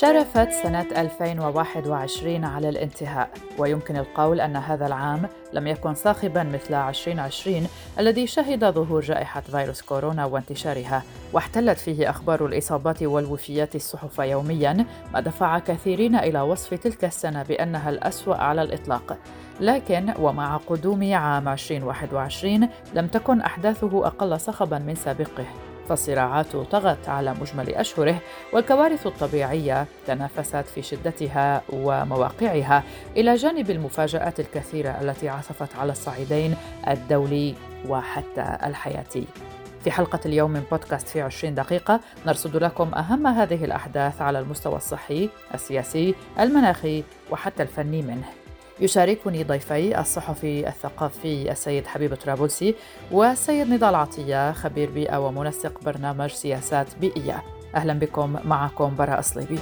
شرفت سنة 2021 على الانتهاء ويمكن القول أن هذا العام لم يكن صاخبا مثل 2020 الذي شهد ظهور جائحة فيروس كورونا وانتشارها. واحتلت فيه أخبار الإصابات والوفيات الصحف يوميا ما دفع كثيرين إلى وصف تلك السنة بأنها الأسوأ على الإطلاق. لكن ومع قدوم عام 2021 لم تكن أحداثه أقل صخبا من سابقه. فالصراعات طغت على مجمل أشهره والكوارث الطبيعية تنافست في شدتها ومواقعها إلى جانب المفاجآت الكثيرة التي عصفت على الصعيدين الدولي وحتى الحياتي في حلقة اليوم من بودكاست في 20 دقيقة نرصد لكم أهم هذه الأحداث على المستوى الصحي، السياسي، المناخي وحتى الفني منه. يشاركني ضيفي الصحفي الثقافي السيد حبيب طرابلسي والسيد نضال عطية خبير بيئة ومنسق برنامج سياسات بيئية. أهلا بكم معكم براء صليبي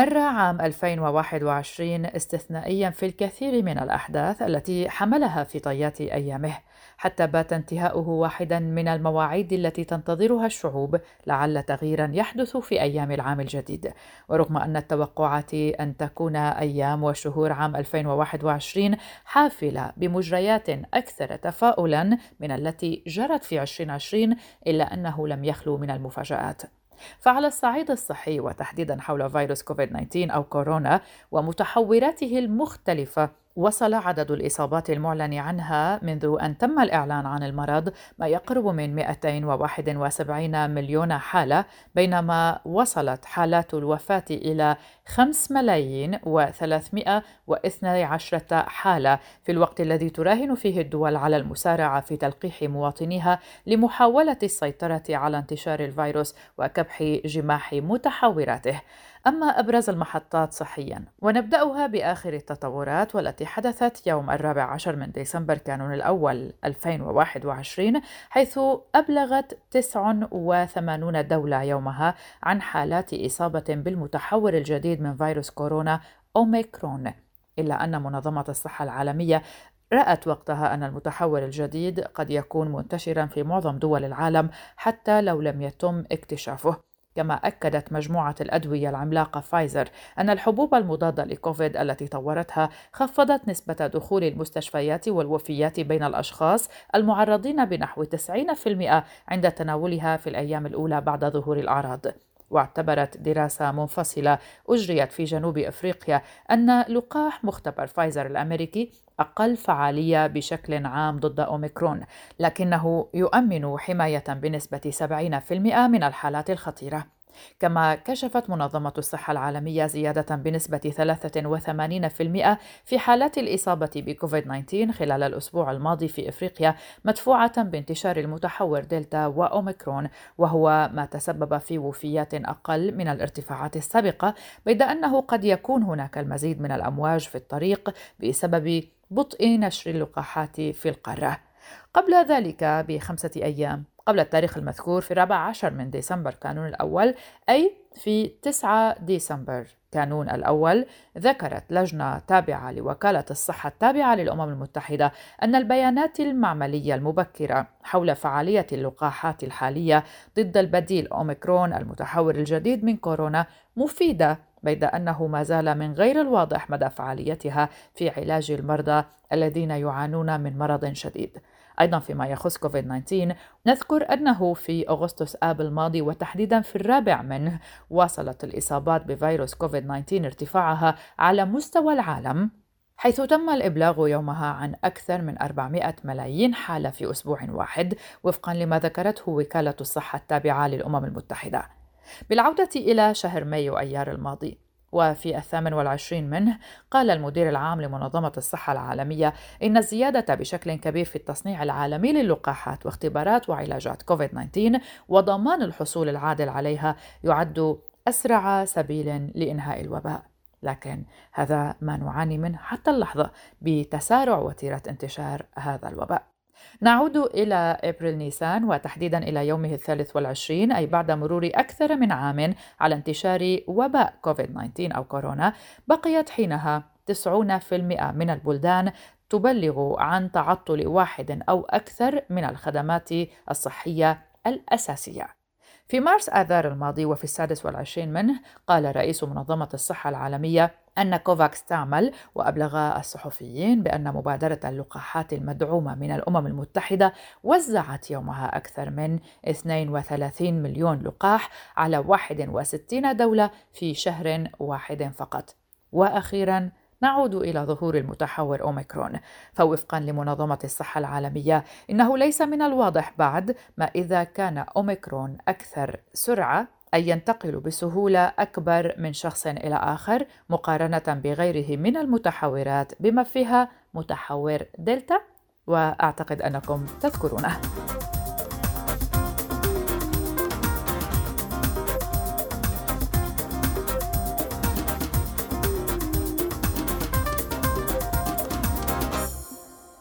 مر عام 2021 استثنائيا في الكثير من الأحداث التي حملها في طيات أيامه حتى بات انتهاؤه واحدا من المواعيد التي تنتظرها الشعوب لعل تغييرا يحدث في أيام العام الجديد. ورغم أن التوقعات أن تكون أيام وشهور عام 2021 حافلة بمجريات أكثر تفاؤلا من التي جرت في 2020 إلا أنه لم يخلو من المفاجآت. فعلى الصعيد الصحي وتحديدا حول فيروس كوفيد 19 أو كورونا ومتحوراته المختلفة. وصل عدد الإصابات المعلن عنها منذ أن تم الإعلان عن المرض ما يقرب من 271 مليون حالة بينما وصلت حالات الوفاة إلى 5 ملايين و312 حالة. في الوقت الذي تراهن فيه الدول على المسارعة في تلقيح مواطنيها لمحاولة السيطرة على انتشار الفيروس وكبح جماح متحوراته. أما أبرز المحطات صحيا ونبدأها بآخر التطورات والتي حدثت يوم الرابع عشر من ديسمبر كانون الأول 2021 حيث أبلغت 89 دولة يومها عن حالات إصابة بالمتحور الجديد من فيروس كورونا أوميكرون. إلا أن منظمة الصحة العالمية رأت وقتها أن المتحور الجديد قد يكون منتشرا في معظم دول العالم حتى لو لم يتم اكتشافه. كما أكدت مجموعة الأدوية العملاقة فايزر أن الحبوب المضادة لكوفيد التي طورتها خفضت نسبة دخول المستشفيات والوفيات بين الأشخاص المعرضين بنحو 90% عند تناولها في الأيام الأولى بعد ظهور الأعراض. واعتبرت دراسة منفصلة أجريت في جنوب أفريقيا أن لقاح مختبر فايزر الأمريكي أقل فعالية بشكل عام ضد أوميكرون لكنه يؤمن حماية بنسبة 70% من الحالات الخطيرة. كما كشفت منظمة الصحة العالمية زيادة بنسبة 83% في حالات الإصابة بكوفيد 19 خلال الأسبوع الماضي في إفريقيا مدفوعة بانتشار المتحور دلتا وأوميكرون وهو ما تسبب في وفيات أقل من الارتفاعات السابقة بيد أنه قد يكون هناك المزيد من الأمواج في الطريق بسبب بطء نشر اللقاحات في القارة. قبل ذلك بخمسة أيام قبل التاريخ المذكور في الرابع عشر من ديسمبر كانون الأول أي في 9 ديسمبر كانون الأول ذكرت لجنة تابعة لوكالة الصحة التابعة للأمم المتحدة أن البيانات المعملية المبكرة حول فعالية اللقاحات الحالية ضد البديل أوميكرون المتحور الجديد من كورونا مفيدة بيد أنه ما زال من غير الواضح مدى فعاليتها في علاج المرضى الذين يعانون من مرض شديد. أيضا فيما يخص كوفيد 19 نذكر أنه في أغسطس آب الماضي وتحديدا في الرابع منه واصلت الإصابات بفيروس كوفيد 19 ارتفاعها على مستوى العالم حيث تم الإبلاغ يومها عن أكثر من 400 ملايين حالة في أسبوع واحد وفقا لما ذكرته وكالة الصحة التابعة للأمم المتحدة. بالعودة إلى شهر مايو أيار الماضي. وفي الثامن والعشرين منه قال المدير العام لمنظمة الصحة العالمية إن الزيادة بشكل كبير في التصنيع العالمي للقاحات واختبارات وعلاجات كوفيد 19 وضمان الحصول العادل عليها يعد أسرع سبيل لإنهاء الوباء. لكن هذا ما نعاني منه حتى اللحظة بتسارع وتيرة انتشار هذا الوباء. نعود إلى إبريل نيسان وتحديدا إلى يومه الثالث والعشرين أي بعد مرور أكثر من عام على انتشار وباء كوفيد 19 أو كورونا. بقيت حينها 90% من البلدان تبلغ عن تعطل واحد أو أكثر من الخدمات الصحية الأساسية. في مارس آذار الماضي وفي السادس والعشرين منه قال رئيس منظمة الصحة العالمية أن كوفاكس تعمل وأبلغ الصحفيين بأن مبادرة اللقاحات المدعومة من الأمم المتحدة وزعت يومها أكثر من 32 مليون لقاح على 61 دولة في شهر واحد فقط. وأخيرا نعود إلى ظهور المتحور أوميكرون فوفقا لمنظمة الصحة العالمية إنه ليس من الواضح بعد ما إذا كان أوميكرون أكثر سرعة أي ينتقل بسهولة أكبر من شخص إلى آخر مقارنة بغيره من المتحورات بما فيها متحور دلتا وأعتقد أنكم تذكرونه.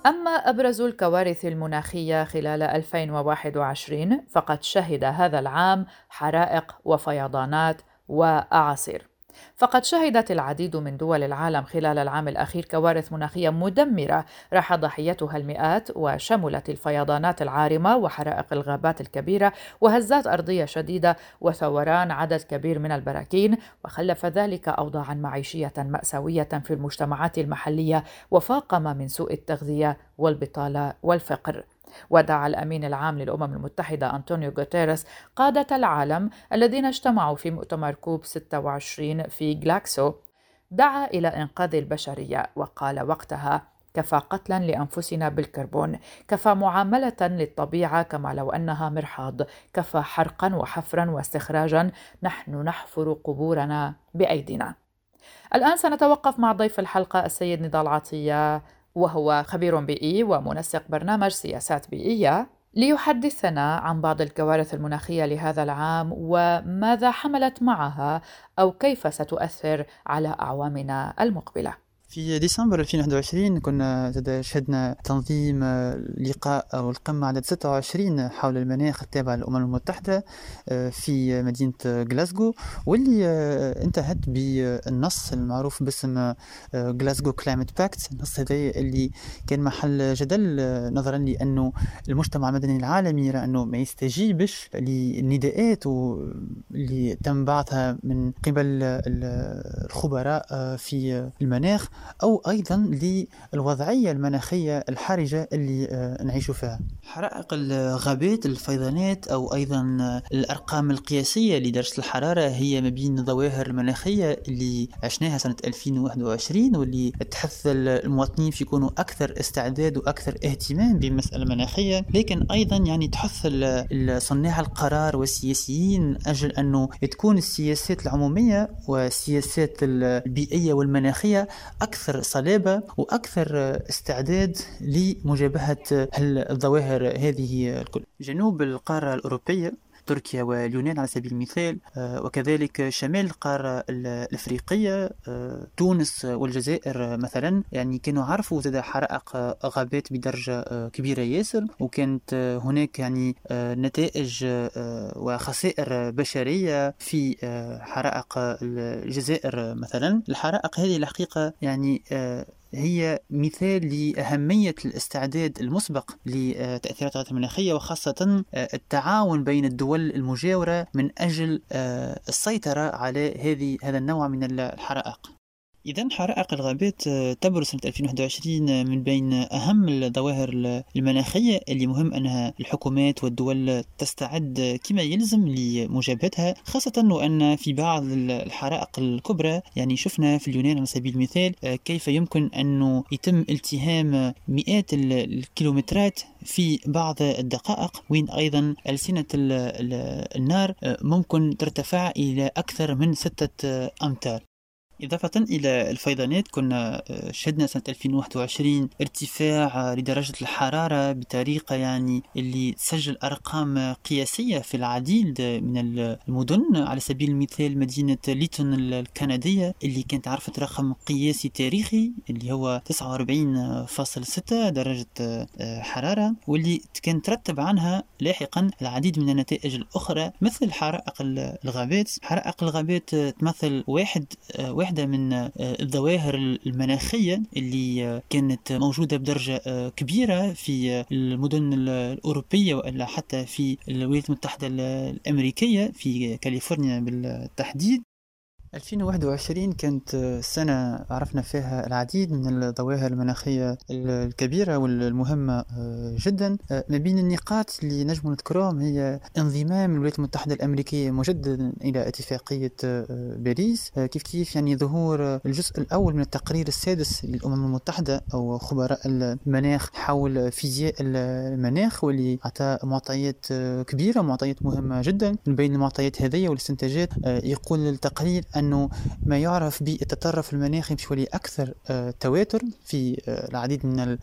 أما أبرز الكوارث المناخية خلال 2021 فقد شهد هذا العام حرائق وفيضانات وأعاصير. فقد شهدت العديد من دول العالم خلال العام الأخير كوارث مناخية مدمرة راح ضحيتها المئات وشملت الفيضانات العارمة وحرائق الغابات الكبيرة وهزات أرضية شديدة وثوران عدد كبير من البراكين وخلف ذلك أوضاعا معيشية مأساوية في المجتمعات المحلية وفاقم من سوء التغذية والبطالة والفقر. ودعا الأمين العام للأمم المتحدة أنطونيو غوتيريس قادة العالم الذين اجتمعوا في مؤتمر كوب 26 في غلاسكو دعا إلى إنقاذ البشرية وقال وقتها كفى قتلا لأنفسنا بالكربون كفى معاملة للطبيعة كما لو أنها مرحاض كفى حرقا وحفرا واستخراجا نحن نحفر قبورنا بأيدينا. الآن سنتوقف مع ضيف الحلقة السيد نضال عطية. وهو خبير بيئي ومنسق برنامج سياسات بيئية ليحدثنا عن بعض الكوارث المناخية لهذا العام وماذا حملت معها أو كيف ستؤثر على أعوامنا المقبلة. في ديسمبر 2021 كنا شهدنا تنظيم لقاء أو القمة عدد 26 حول المناخ التابع للأمم المتحدة آه، في مدينة غلاسكو واللي آه، انتهت بالنص المعروف باسم Glasgow Climate Pact النص هذا اللي كان محل جدل آه، نظرا لأنه المجتمع المدني العالمي يرى أنه ما يستجيبش للنداءات اللي تم بعثها من قبل الخبراء في المناخ. أو أيضا للوضعية المناخية الحرجة اللي آه، نعيش فيها. حرائق الغابات الفيضانات أو أيضا الأرقام القياسية لدرجة الحرارة هي ما بين الظواهر المناخية اللي عشناها سنة 2021 واللي تحث المواطنين في يكونوا أكثر استعداد وأكثر اهتمام بالمسألة المناخية لكن أيضا يعني تحث صناع القرار والسياسيين أجل أنه تكون السياسات العمومية والسياسات البيئية والمناخية أكثر صلابة وأكثر استعداد لمجابهة الظواهر هذه الكل. جنوب القارة الأوروبية تركيا واليونان على سبيل المثال. آه، وكذلك شمال القارة الأفريقية آه، تونس والجزائر مثلا. يعني كانوا عرفوا زاد حرائق غابات بدرجة آه، كبيرة ياسر. وكانت هناك يعني نتائج وخسائر بشرية في حرائق الجزائر مثلا. الحرائق هذه الحقيقة يعني هي مثال لأهمية الاستعداد المسبق لتأثيرات المناخية وخاصة آه، التعاون بين الدول المجاورة من أجل آه، السيطرة على هذه هذا النوع من الحرائق. إذا حرائق الغابات آه، تبرز سنة 2021 آه، من بين أهم الظواهر المناخية. اللي مهم أنها الحكومات والدول تستعد كما يلزم لمجابهتها خاصة وأن في بعض الحرائق الكبرى. يعني شفنا في اليونان على سبيل المثال آه، كيف يمكن أنه يتم التهام مئات الكيلومترات في بعض الدقائق وين أيضا ألسنة النار ممكن ترتفع إلى أكثر من ستة أمتار. إضافة إلى الفيضانات كنا آه، شهدنا سنة 2021 ارتفاع لدرجة الحرارة بطريقة يعني اللي تسجل أرقام قياسية في العديد من المدن على سبيل المثال مدينة ليتون الكندية اللي كانت عرفت رقم قياسي تاريخي اللي هو 49.6 درجة آه، حرارة واللي كان ترتب عنها لاحقا العديد من النتائج الأخرى مثل حرائق الغابات. حرائق الغابات تمثل واحد واحد واحدة من الظواهر المناخية اللي كانت موجودة بدرجة كبيرة في المدن الأوروبية وإلا حتى في الولايات المتحدة الأمريكية في كاليفورنيا بالتحديد. 2021 كانت سنة عرفنا فيها العديد من الظواهر المناخية الكبيرة والمهمة آه، جدا. آه، ما بين النقاط اللي نجم نذكرهم هي انضمام الولايات المتحدة الأمريكية مجددا إلى اتفاقية آه، باريس. كيف كيف يعني ظهور الجزء الأول من التقرير السادس للأمم المتحدة أو خبراء المناخ حول فيزياء المناخ واللي أعطى معطيات كبيرة معطيات مهمة جدا. من بين المعطيات هذه والاستنتاجات يقول التقرير أنه ما يعرف بالتطرف المناخي بشوي أكثر آه، تواتر في آه، العديد من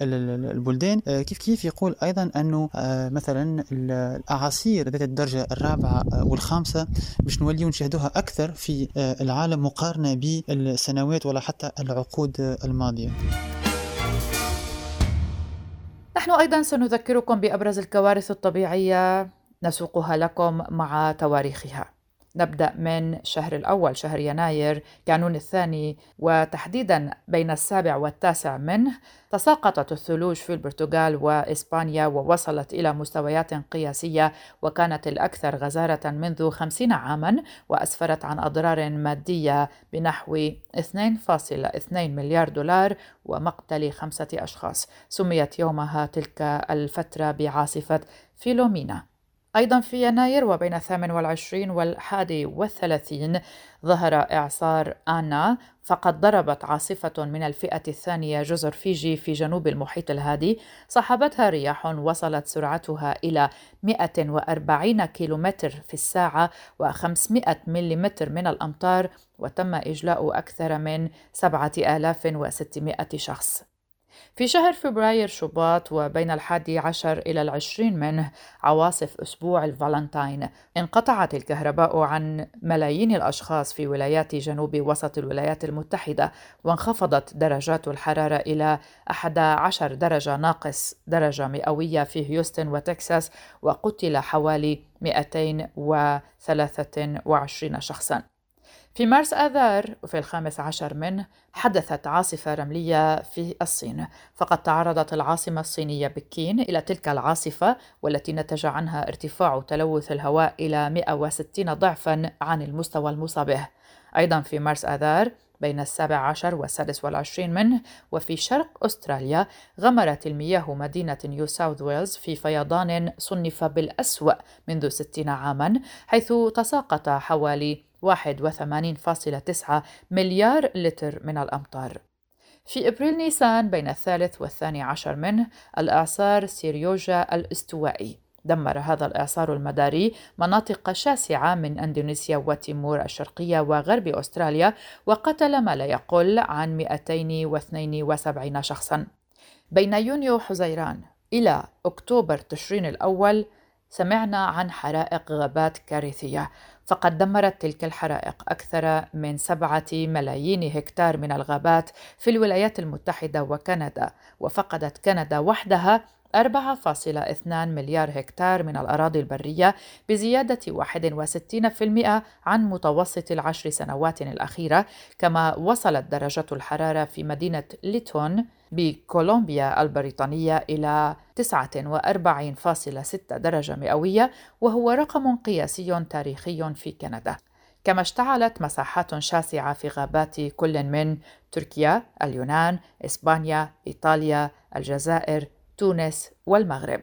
البلدان. آه، كيف كيف يقول أيضا أنه مثلا الأعاصير ذات الدرجة الرابعة والخامسة باش نوليو نشاهدوها أكثر في العالم مقارنة بالسنوات ولا حتى العقود الماضية. نحن أيضا سنذكركم بأبرز الكوارث الطبيعية نسوقها لكم مع تواريخها. نبدأ من شهر الأول شهر يناير كانون الثاني وتحديدا بين السابع والتاسع منه تساقطت الثلوج في البرتغال وإسبانيا ووصلت إلى مستويات قياسية وكانت الأكثر غزارة منذ خمسين عاما وأسفرت عن أضرار مادية بنحو 2.2 مليار دولار ومقتل خمسة أشخاص. سميت يومها تلك الفترة بعاصفة فيلومينا. أيضا في يناير وبين الثامن والعشرين والحادي والثلاثين ظهر إعصار آنا فقد ضربت عاصفة من الفئة الثانية جزر فيجي في جنوب المحيط الهادي. صاحبتها رياح وصلت سرعتها إلى 140 كيلومتر في الساعة و500 ملم من الأمطار وتم إجلاء أكثر من 7600 شخص. في شهر فبراير شباط وبين الحادي عشر إلى العشرين منه عواصف أسبوع الفالنتاين انقطعت الكهرباء عن ملايين الأشخاص في ولايات جنوب وسط الولايات المتحدة وانخفضت درجات الحرارة إلى 11 درجة ناقص درجة مئوية في هيوستن وتكساس وقتل حوالي 223 شخصاً. في مارس آذار وفي الخامس عشر منه حدثت عاصفة رملية في الصين فقد تعرضت العاصمة الصينية بكين إلى تلك العاصفة والتي نتج عنها ارتفاع تلوث الهواء إلى 160 ضعفا عن المستوى المصابه. أيضا في مارس آذار بين السابع عشر والسادس والعشرين منه وفي شرق أستراليا غمرت المياه مدينة نيو ساوث ويلز في فيضان صنف بالأسوأ منذ ستين عاما حيث تساقط حوالي 81.9 مليار لتر من الأمطار. في إبريل نيسان بين الثالث والثاني عشر منه الإعصار سيريوجا الاستوائي. دمر هذا الإعصار المداري مناطق شاسعة من أندونيسيا وتيمور الشرقية وغرب أستراليا وقتل ما لا يقل عن 272 شخصا. بين يونيو حزيران إلى أكتوبر تشرين الأول سمعنا عن حرائق غابات كارثية فقد دمرت تلك الحرائق أكثر من سبعة ملايين هكتار من الغابات في الولايات المتحدة وكندا وفقدت كندا وحدها 4.2 مليار هكتار من الأراضي البرية بزيادة 61% عن متوسط العشر سنوات الأخيرة كما وصلت درجة الحرارة في مدينة ليتون بكولومبيا البريطانية إلى 49.6 درجة مئوية وهو رقم قياسي تاريخي في كندا. كما اشتعلت مساحات شاسعة في غابات كل من تركيا، اليونان، إسبانيا، إيطاليا، الجزائر، تونس والمغرب.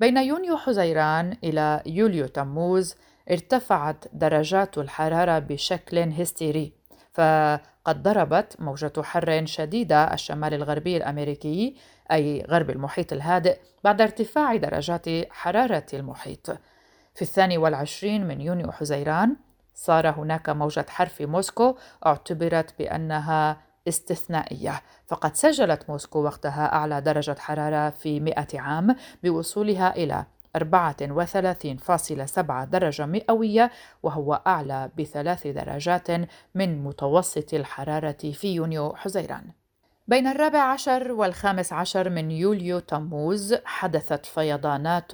بين يونيو حزيران إلى يوليو تموز ارتفعت درجات الحرارة بشكل هستيري، فقد ضربت موجة حر شديدة الشمال الغربي الأمريكي أي غرب المحيط الهادئ بعد ارتفاع درجات حرارة المحيط. في الثاني والعشرين من يونيو حزيران صار هناك موجة حر في موسكو اعتبرت بأنها استثنائية. فقد سجلت موسكو وقتها أعلى درجة حرارة في مئة عام بوصولها إلى 34.7 درجة مئوية وهو أعلى بثلاث درجات من متوسط الحرارة في يونيو حزيران. بين الرابع عشر والخامس عشر من يوليو تموز حدثت فيضانات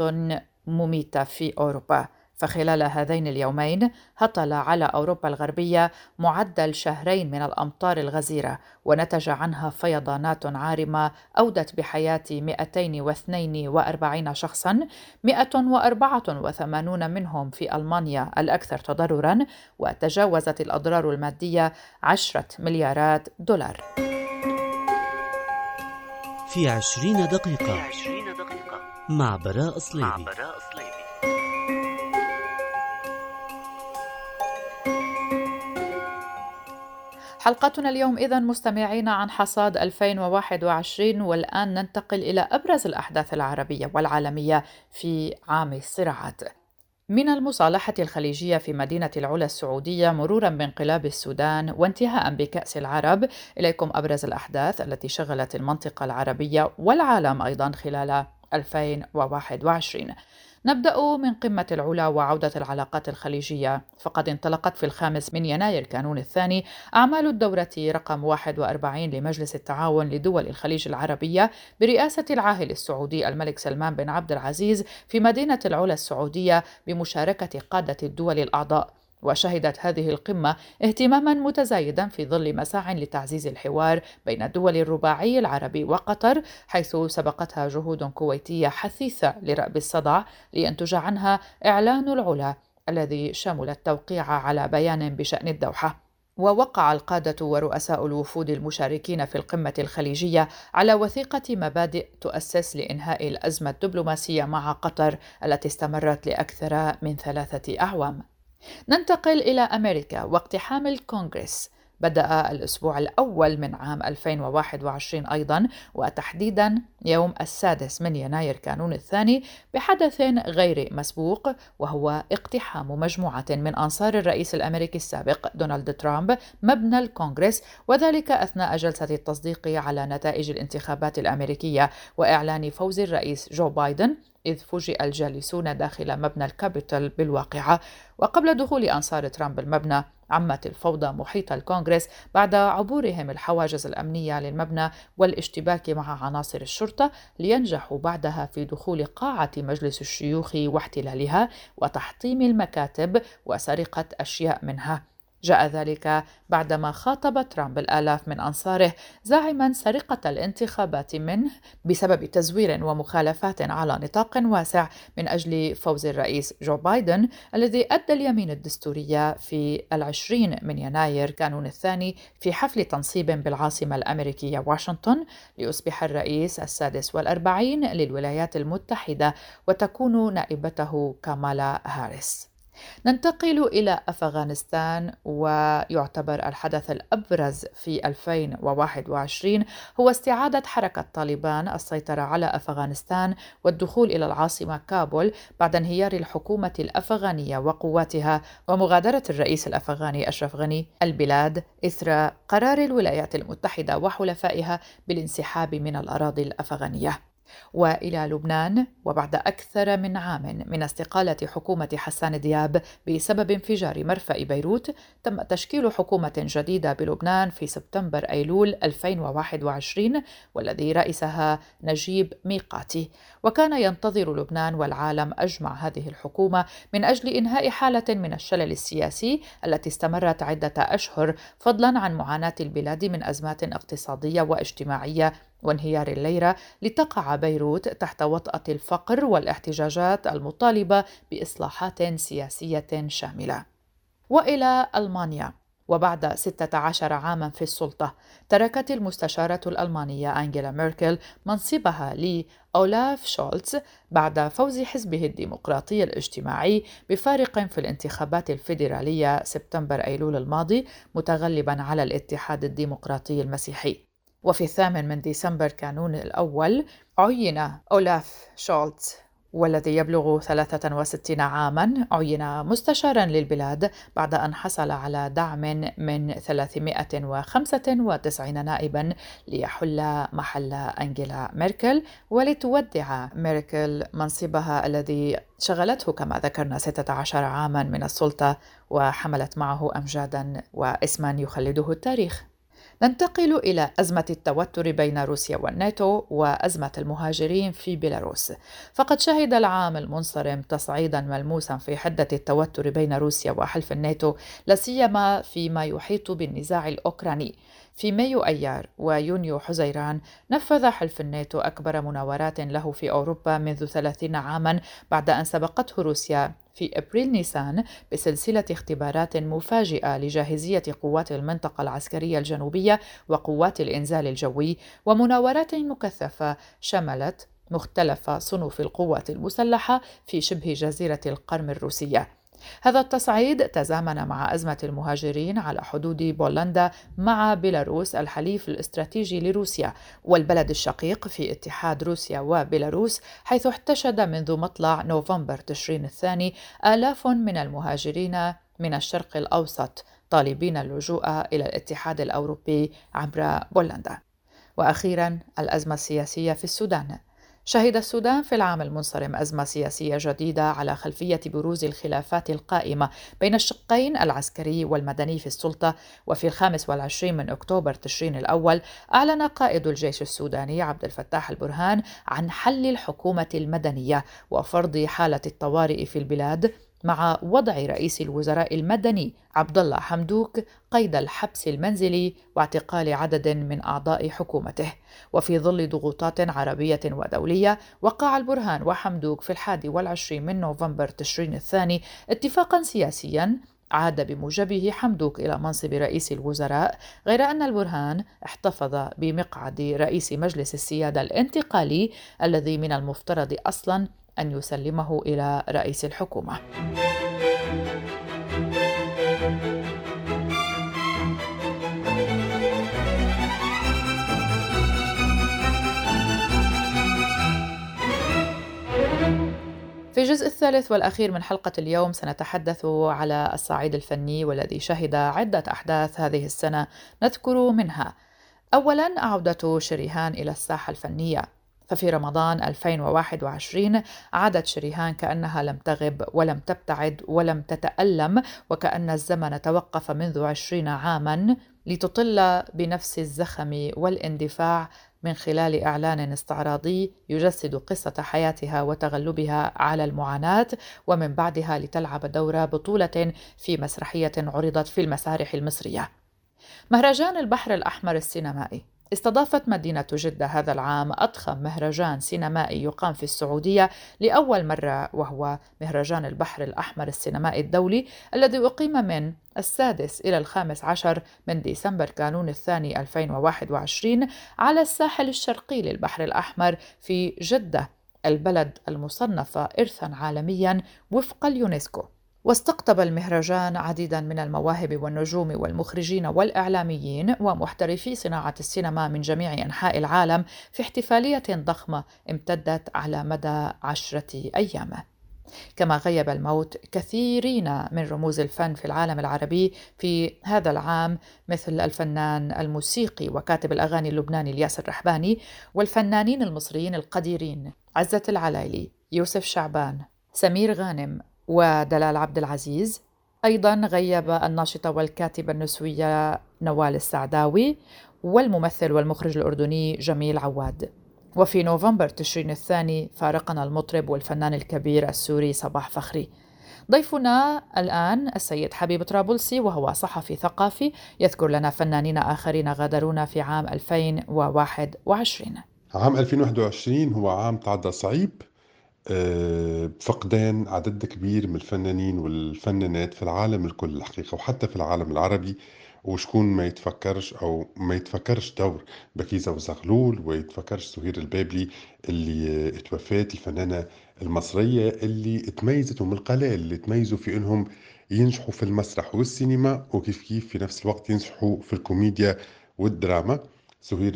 مميتة في أوروبا. فخلال هذين اليومين هطل على أوروبا الغربية معدل شهرين من الأمطار الغزيرة ونتج عنها فيضانات عارمة أودت بحياة 242 شخصا 184 منهم في ألمانيا الأكثر تضررا وتجاوزت الأضرار المادية 10 مليارات دولار في عشرين دقيقة, مع براء صليبي, مع براء صليبي. حلقتنا اليوم إذا مستمعين عن حصاد 2021 والآن ننتقل إلى أبرز الأحداث العربية والعالمية في عام الصراعات. من المصالحة الخليجية في مدينة العلا السعودية مرورا بانقلاب السودان وانتهاء بكأس العرب إليكم أبرز الأحداث التي شغلت المنطقة العربية والعالم أيضا خلال 2021 نبدأ من قمة العلا وعودة العلاقات الخليجية. فقد انطلقت في الخامس من يناير كانون الثاني أعمال الدورة رقم 41 لمجلس التعاون لدول الخليج العربية برئاسة العاهل السعودي الملك سلمان بن عبد العزيز في مدينة العلا السعودية بمشاركة قادة الدول الأعضاء. وشهدت هذه القمة اهتماما متزايدا في ظل مساع لتعزيز الحوار بين الدول الرباعي العربي وقطر حيث سبقتها جهود كويتية حثيثة لرأب الصدع لينتج عنها إعلان العلا الذي شمل التوقيع على بيان بشأن الدوحة ووقع القادة ورؤساء الوفود المشاركين في القمة الخليجية على وثيقة مبادئ تؤسس لإنهاء الأزمة الدبلوماسية مع قطر التي استمرت لأكثر من ثلاثة أعوام. ننتقل إلى أمريكا واقتحام الكونغرس. بدأ الأسبوع الأول من عام 2021 أيضا وتحديدا يوم السادس من يناير كانون الثاني بحدث غير مسبوق وهو اقتحام مجموعة من أنصار الرئيس الأمريكي السابق دونالد ترامب مبنى الكونغرس وذلك أثناء جلسة التصديق على نتائج الانتخابات الأمريكية وإعلان فوز الرئيس جو بايدن إذ فوجئ الجالسون داخل مبنى الكابيتال بالواقعة وقبل دخول أنصار ترامب المبنى عمت الفوضى محيط الكونغرس بعد عبورهم الحواجز الأمنية للمبنى والاشتباك مع عناصر الشرطة لينجحوا بعدها في دخول قاعة مجلس الشيوخ واحتلالها وتحطيم المكاتب وسرقة أشياء منها. جاء ذلك بعدما خاطب ترامب الآلاف من أنصاره زاعما سرقة الانتخابات منه بسبب تزوير ومخالفات على نطاق واسع من أجل فوز الرئيس جو بايدن الذي أدى اليمين الدستورية في العشرين من يناير كانون الثاني في حفل تنصيب بالعاصمة الأمريكية واشنطن ليصبح الرئيس السادس والأربعين للولايات المتحدة وتكون نائبته كامالا هاريس. ننتقل إلى أفغانستان ويعتبر الحدث الأبرز في 2021 هو استعادة حركة طالبان السيطرة على أفغانستان والدخول إلى العاصمة كابول بعد انهيار الحكومة الأفغانية وقواتها. ومغادرة الرئيس الأفغاني أشرف غني البلاد إثر قرار الولايات المتحدة وحلفائها بالانسحاب من الأراضي الأفغانية. وإلى لبنان وبعد أكثر من عام من استقالة حكومة حسان دياب بسبب انفجار مرفأ بيروت تم تشكيل حكومة جديدة بلبنان في سبتمبر أيلول 2021 والذي رئيسها نجيب ميقاتي. وكان ينتظر لبنان والعالم أجمع هذه الحكومة من أجل إنهاء حالة من الشلل السياسي التي استمرت عدة أشهر فضلا عن معاناة البلاد من أزمات اقتصادية واجتماعية وانهيار الليرة لتقع بيروت تحت وطأة الفقر والاحتجاجات المطالبة بإصلاحات سياسية شاملة. وإلى ألمانيا وبعد 16 عاما في السلطة تركت المستشارة الألمانية أنجيلا ميركل منصبها لأولاف شولتز بعد فوز حزبه الديمقراطي الاجتماعي بفارق في الانتخابات الفيدرالية سبتمبر أيلول الماضي متغلبا على الاتحاد الديمقراطي المسيحي وفي الثامن من ديسمبر كانون الأول عين أولاف شولتز والذي يبلغ 63 عاما عين مستشارا للبلاد بعد أن حصل على دعم من 395 نائبا ليحل محل أنجيلا ميركل ولتودع ميركل منصبها الذي شغلته كما ذكرنا 16 عاما من السلطة وحملت معه أمجادا واسما يخلده التاريخ. ننتقل إلى أزمة التوتر بين روسيا والناتو وأزمة المهاجرين في بيلاروس. فقد شهد العام المنصرم تصعيدا ملموسا في حدة التوتر بين روسيا وحلف الناتو لا سيما فيما يحيط بالنزاع الأوكراني. في مايو أيار ويونيو حزيران نفذ حلف الناتو أكبر مناورات له في أوروبا منذ ثلاثين عاما بعد أن سبقته روسيا. في إبريل نيسان بسلسلة اختبارات مفاجئة لجاهزية قوات المنطقة العسكرية الجنوبية وقوات الإنزال الجوي ومناورات مكثفة شملت مختلف صنوف القوات المسلحة في شبه جزيرة القرم الروسية. هذا التصعيد تزامن مع أزمة المهاجرين على حدود بولندا مع بيلاروس الحليف الاستراتيجي لروسيا والبلد الشقيق في اتحاد روسيا وبيلاروس حيث احتشد منذ مطلع نوفمبر تشرين الثاني آلاف من المهاجرين من الشرق الأوسط طالبين اللجوء إلى الاتحاد الأوروبي عبر بولندا. وأخيرا الأزمة السياسية في السودان. شهد السودان في العام المنصرم أزمة سياسية جديدة على خلفية بروز الخلافات القائمة بين الشقين العسكري والمدني في السلطة. وفي الخامس والعشرين من أكتوبر تشرين الأول أعلن قائد الجيش السوداني عبد الفتاح البرهان عن حل الحكومة المدنية وفرض حالة الطوارئ في البلاد مع وضع رئيس الوزراء المدني عبد الله حمدوك قيد الحبس المنزلي واعتقال عدد من أعضاء حكومته. وفي ظل ضغوطات عربية ودولية وقع البرهان وحمدوك في الحادي والعشرين من نوفمبر تشرين الثاني اتفاقا سياسيا عاد بموجبه حمدوك إلى منصب رئيس الوزراء غير أن البرهان احتفظ بمقعد رئيس مجلس السيادة الانتقالي الذي من المفترض أصلا أن يسلمه إلى رئيس الحكومة. في الجزء الثالث والأخير من حلقة اليوم سنتحدث على الصعيد الفني والذي شهد عدة أحداث هذه السنة نذكر منها أولا عودة شريهان إلى الساحة الفنية ففي رمضان 2021 عادت شريهان كأنها لم تغب ولم تبتعد ولم تتألم وكأن الزمن توقف منذ عشرين عاما لتطل بنفس الزخم والاندفاع من خلال إعلان استعراضي يجسد قصة حياتها وتغلبها على المعاناة ومن بعدها لتلعب دور بطولة في مسرحية عرضت في المسارح المصرية. مهرجان البحر الأحمر السينمائي استضافت مدينة جدة هذا العام أضخم مهرجان سينمائي يقام في السعودية لأول مرة وهو مهرجان البحر الأحمر السينمائي الدولي الذي أقيم من السادس إلى الخامس عشر من ديسمبر كانون الثاني 2021 على الساحل الشرقي للبحر الأحمر في جدة البلد المصنفة إرثا عالميا وفق اليونسكو. واستقطب المهرجان عديدا من المواهب والنجوم والمخرجين والإعلاميين ومحترفي صناعة السينما من جميع أنحاء العالم في احتفالية ضخمة امتدت على مدى عشرة أيام. كما غيب الموت كثيرين من رموز الفن في العالم العربي في هذا العام مثل الفنان الموسيقي وكاتب الأغاني اللبناني الياس الرحباني والفنانين المصريين القديرين عزة العلايلي يوسف شعبان سمير غانم ودلال عبد العزيز. أيضا غيب الناشطة والكاتبة النسوية نوال السعداوي والممثل والمخرج الأردني جميل عواد. وفي نوفمبر تشرين الثاني فارقنا المطرب والفنان الكبير السوري صباح فخري. ضيفنا الآن السيد حبيب طرابلسي وهو صحفي ثقافي يذكر لنا فنانين آخرين غادرونا في عام 2021 عام 2021 هو عام تعدى صعيب. بفقدان آه، عدد كبير من الفنانين والفنانات في العالم الكل الحقيقة وحتى في العالم العربي وشكون ما يتفكرش أو ما يتفكرش دور بكيزة وزغلول ويتفكرش سهير البابلي اللي اتوفات الفنانة المصرية اللي تميزت من القلائل اللي تميزوا في إنهم ينجحوا في المسرح والسينما وكيف كيف في نفس الوقت ينجحوا في الكوميديا والدراما. سهير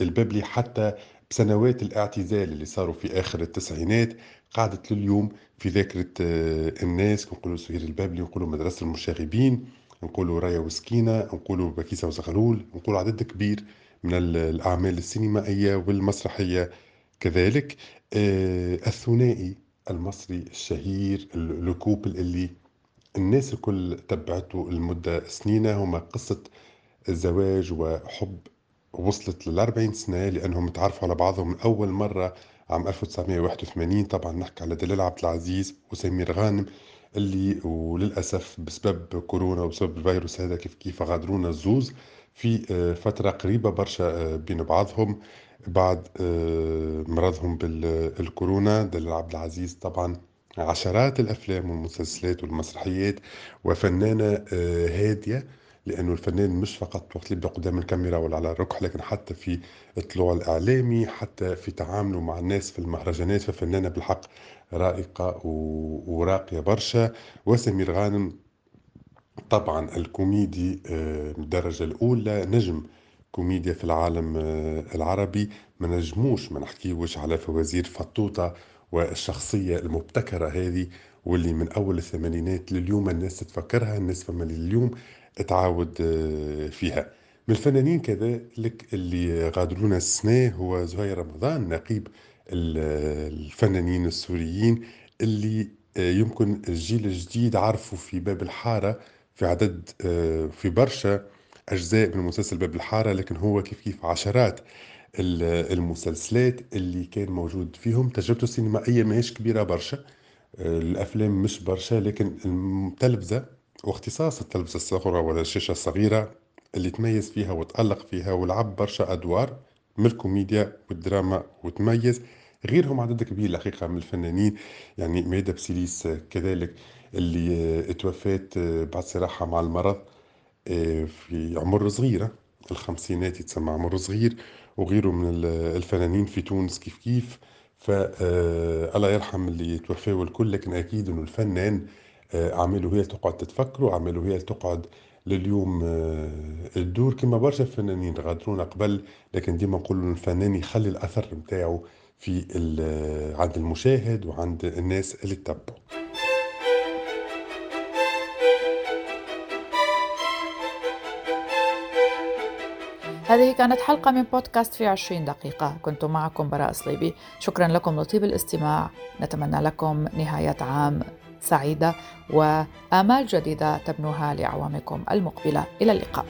البابلي حتى بسنوات الاعتزال اللي صاروا في آخر التسعينات قعدت لليوم في ذاكرة آه، الناس نقولوا سهير البابلي نقولوا مدرسة المشاغبين نقولوا رايا وسكينة نقولوا بكيسة وزغلول نقولوا عدد كبير من الأعمال السينمائية والمسرحية كذلك. آه، الثنائي المصري الشهير الكوبل اللي الناس الكل تبعته لمدة سنين هما قصة الزواج وحب وصلت للأربعين سنة لأنهم تعرفوا على بعضهم من أول مرة عام 1981 طبعا نحكي على دلال عبد العزيز وسمير غانم اللي وللأسف بسبب كورونا وبسبب الفيروس هذا كيف كيف غادرونا الزوز في آه، فترة قريبة برشا آه، بين بعضهم بعد آه، مرضهم بالكورونا دلال عبد العزيز طبعا عشرات الأفلام والمسلسلات والمسرحيات وفنانة هادية لأنه الفنان مش فقط وقت اللي يبدأ قدام الكاميرا ولا على الركح لكن حتى في الطلوع الإعلامي حتى في تعامله مع الناس في المهرجانات ففنانة بالحق رائقة وراقية برشا. وسمير غانم طبعا الكوميدي آه، من الدرجة الأولى نجم كوميديا في العالم آه، العربي. ما نجموش ما نحكيوش على فوازير فطوطة والشخصية المبتكرة هذه واللي من أول الثمانينات لليوم الناس تتفكرها الناس فما اليوم تعاود آه، فيها. من الفنانين كذلك اللي غادرونا السنة هو زهير رمضان نقيب الفنانين السوريين اللي آه، يمكن الجيل الجديد عرفوا في باب الحارة في عدد آه، في برشا أجزاء من مسلسل باب الحارة لكن هو كيف كيف عشرات المسلسلات اللي كان موجود فيهم. تجربته السينمائية ماهيش كبيرة برشا الأفلام مش برشا لكن التلفزة واختصاص التلفزة الصغرى ولا الشاشة الصغيرة اللي تميز فيها وتألق فيها ولعب برشا أدوار من الكوميديا والدراما وتميز غيرهم عدد كبير الحقيقة من الفنانين. يعني ميدا بسيليس كذلك اللي توفات بعد صراحة مع المرض في عمر صغيرة الخمسينات يتسمى عمر صغير. وغيره من الفنانين في تونس كيف كيف. فالله يرحم اللي توفاوا الكل لكن أكيد أنه الفنان أعماله هي تقعد تتفكر وأعماله هي تقعد لليوم الدور. كما برشا فنانين غادرونا قبل لكن ديما نقول الفنان يخلي الأثر نتاعو في عند المشاهد وعند الناس اللي تتبعه هذه كانت حلقة من بودكاست في عشرين دقيقة. كنت معكم براء صليبي. شكرا لكم لطيب الاستماع. نتمنى لكم نهاية عام سعيدة وآمال جديدة تبنوها لأعوامكم المقبلة إلى اللقاء.